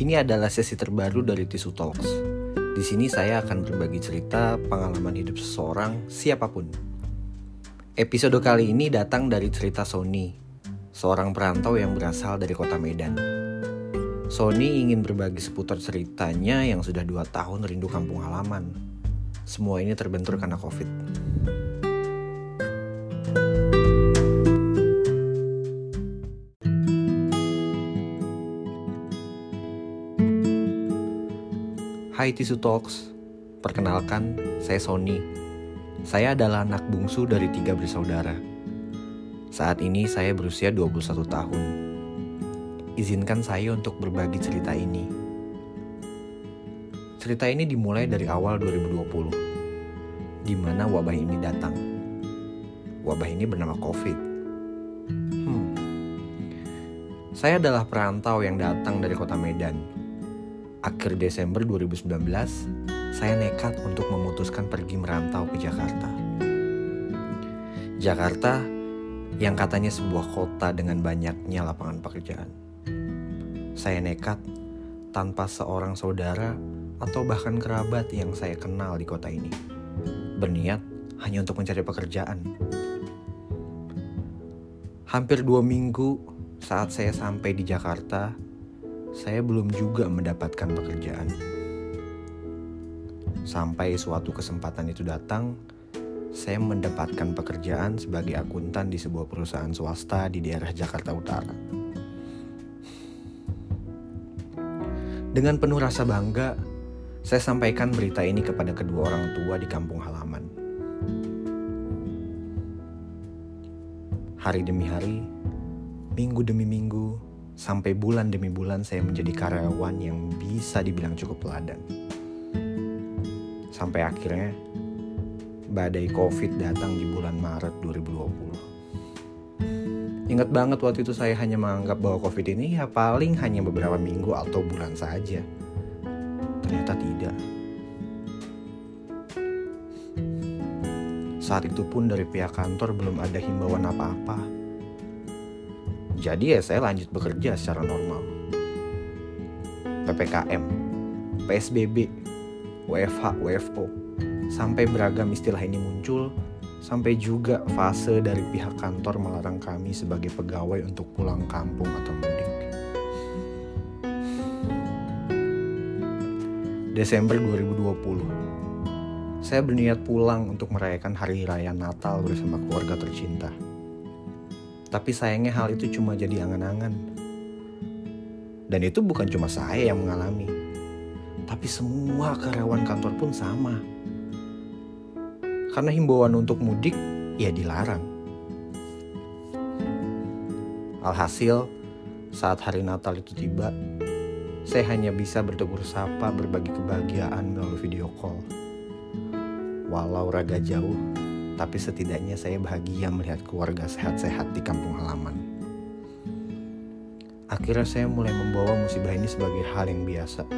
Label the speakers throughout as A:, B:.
A: Ini adalah sesi terbaru dari Tisu Talks. Di sini saya akan berbagi cerita pengalaman hidup seseorang siapa pun. Episode kali ini datang dari cerita Sony, seorang perantau yang berasal dari kota Medan. Sony ingin berbagi seputar ceritanya yang sudah dua tahun rindu kampung halaman. Semua ini terbentur karena COVID. Hai Tisu Talks, perkenalkan saya Sony. Saya adalah anak bungsu dari tiga bersaudara. Saat ini saya berusia 21 tahun. Izinkan saya untuk berbagi cerita ini. Cerita ini dimulai dari awal 2020, di mana wabah ini datang. Wabah ini bernama COVID. Hmm. Saya adalah perantau yang datang dari kota Medan, akhir Desember 2019, saya nekat untuk memutuskan pergi merantau ke Jakarta. Jakarta yang katanya sebuah kota dengan banyaknya lapangan pekerjaan. Saya nekat tanpa seorang saudara atau bahkan kerabat yang saya kenal di kota ini. Berniat hanya untuk mencari pekerjaan. Hampir dua minggu saat saya sampai di Jakarta, saya belum juga mendapatkan pekerjaan. Sampai suatu kesempatan itu datang, saya mendapatkan pekerjaan sebagai akuntan di sebuah perusahaan swasta di daerah Jakarta Utara. Dengan penuh rasa bangga, saya sampaikan berita ini kepada kedua orang tua di kampung halaman. Hari demi hari, minggu demi minggu, Sampai bulan demi bulan saya menjadi karyawan yang bisa dibilang cukup teladan. Sampai akhirnya badai COVID datang di bulan Maret 2020. Ingat banget waktu itu saya hanya menganggap bahwa COVID ini ya paling hanya beberapa minggu atau bulan saja. Ternyata tidak. Saat itu pun dari pihak kantor belum ada himbauan apa-apa jadi ya saya lanjut bekerja secara normal. PPKM, PSBB, WFH, WFO, sampai beragam istilah ini muncul, sampai juga fase dari pihak kantor melarang kami sebagai pegawai untuk pulang kampung atau mudik. Desember 2020, saya berniat pulang untuk merayakan hari raya Natal bersama keluarga tercinta. Tapi sayangnya hal itu cuma jadi angan-angan. Dan itu bukan cuma saya yang mengalami. Tapi semua karyawan kantor pun sama. Karena himbauan untuk mudik ya dilarang. Alhasil, saat hari Natal itu tiba, saya hanya bisa bertegur sapa berbagi kebahagiaan melalui video call. Walau raga jauh, tapi setidaknya saya bahagia melihat keluarga sehat-sehat di kampung halaman. Akhirnya saya mulai membawa musibah ini sebagai hal yang biasa.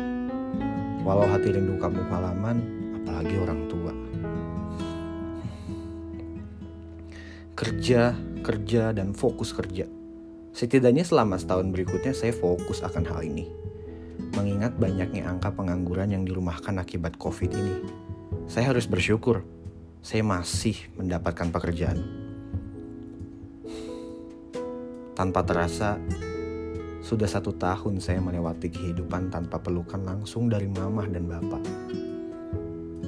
A: Walau hati rindu kampung halaman, apalagi orang tua. Kerja, kerja, dan fokus kerja. Setidaknya selama setahun berikutnya saya fokus akan hal ini. Mengingat banyaknya angka pengangguran yang dirumahkan akibat COVID ini. Saya harus bersyukur saya masih mendapatkan pekerjaan. Tanpa terasa, sudah satu tahun saya melewati kehidupan tanpa pelukan langsung dari mamah dan bapak.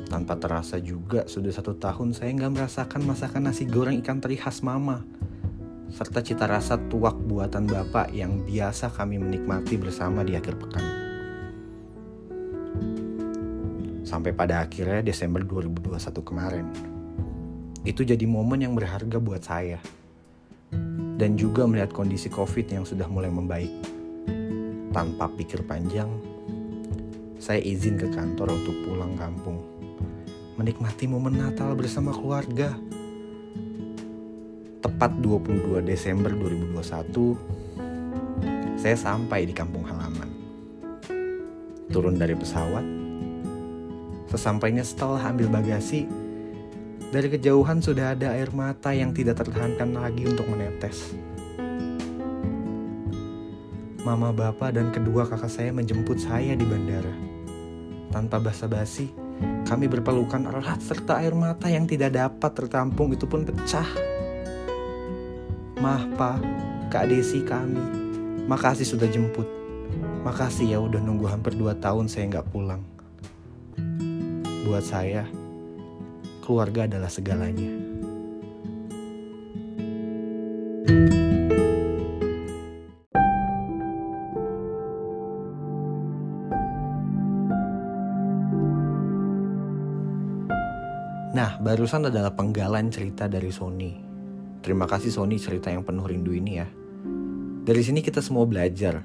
A: Tanpa terasa juga sudah satu tahun saya nggak merasakan masakan nasi goreng ikan teri khas mama. Serta cita rasa tuak buatan bapak yang biasa kami menikmati bersama di akhir pekan. Sampai pada akhirnya Desember 2021 kemarin. Itu jadi momen yang berharga buat saya. Dan juga melihat kondisi COVID yang sudah mulai membaik. Tanpa pikir panjang, saya izin ke kantor untuk pulang kampung. Menikmati momen Natal bersama keluarga. Tepat 22 Desember 2021, saya sampai di kampung halaman. Turun dari pesawat, Sesampainya setelah ambil bagasi, dari kejauhan sudah ada air mata yang tidak tertahankan lagi untuk menetes. Mama, bapak, dan kedua kakak saya menjemput saya di bandara. Tanpa basa-basi, kami berpelukan erat serta air mata yang tidak dapat tertampung itu pun pecah. Mah, pa, Kak Desi kami, makasih sudah jemput. Makasih ya udah nunggu hampir 2 tahun saya nggak pulang. Buat saya, keluarga adalah segalanya. Nah, barusan adalah penggalan cerita dari Sony. Terima kasih Sony cerita yang penuh rindu ini ya. Dari sini kita semua belajar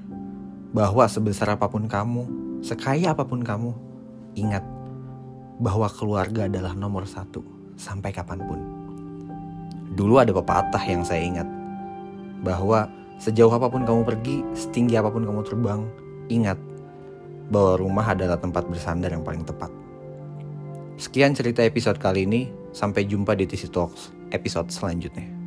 A: bahwa sebesar apa pun kamu, sekaya apa pun kamu, ingat bahwa keluarga adalah nomor satu sampai kapan pun. Dulu ada pepatah yang saya ingat bahwa sejauh apa pun kamu pergi, setinggi apa pun kamu terbang, ingat bahwa rumah adalah tempat bersandar yang paling tepat. Sekian cerita episode kali ini. Sampai jumpa di TC Talks episode selanjutnya.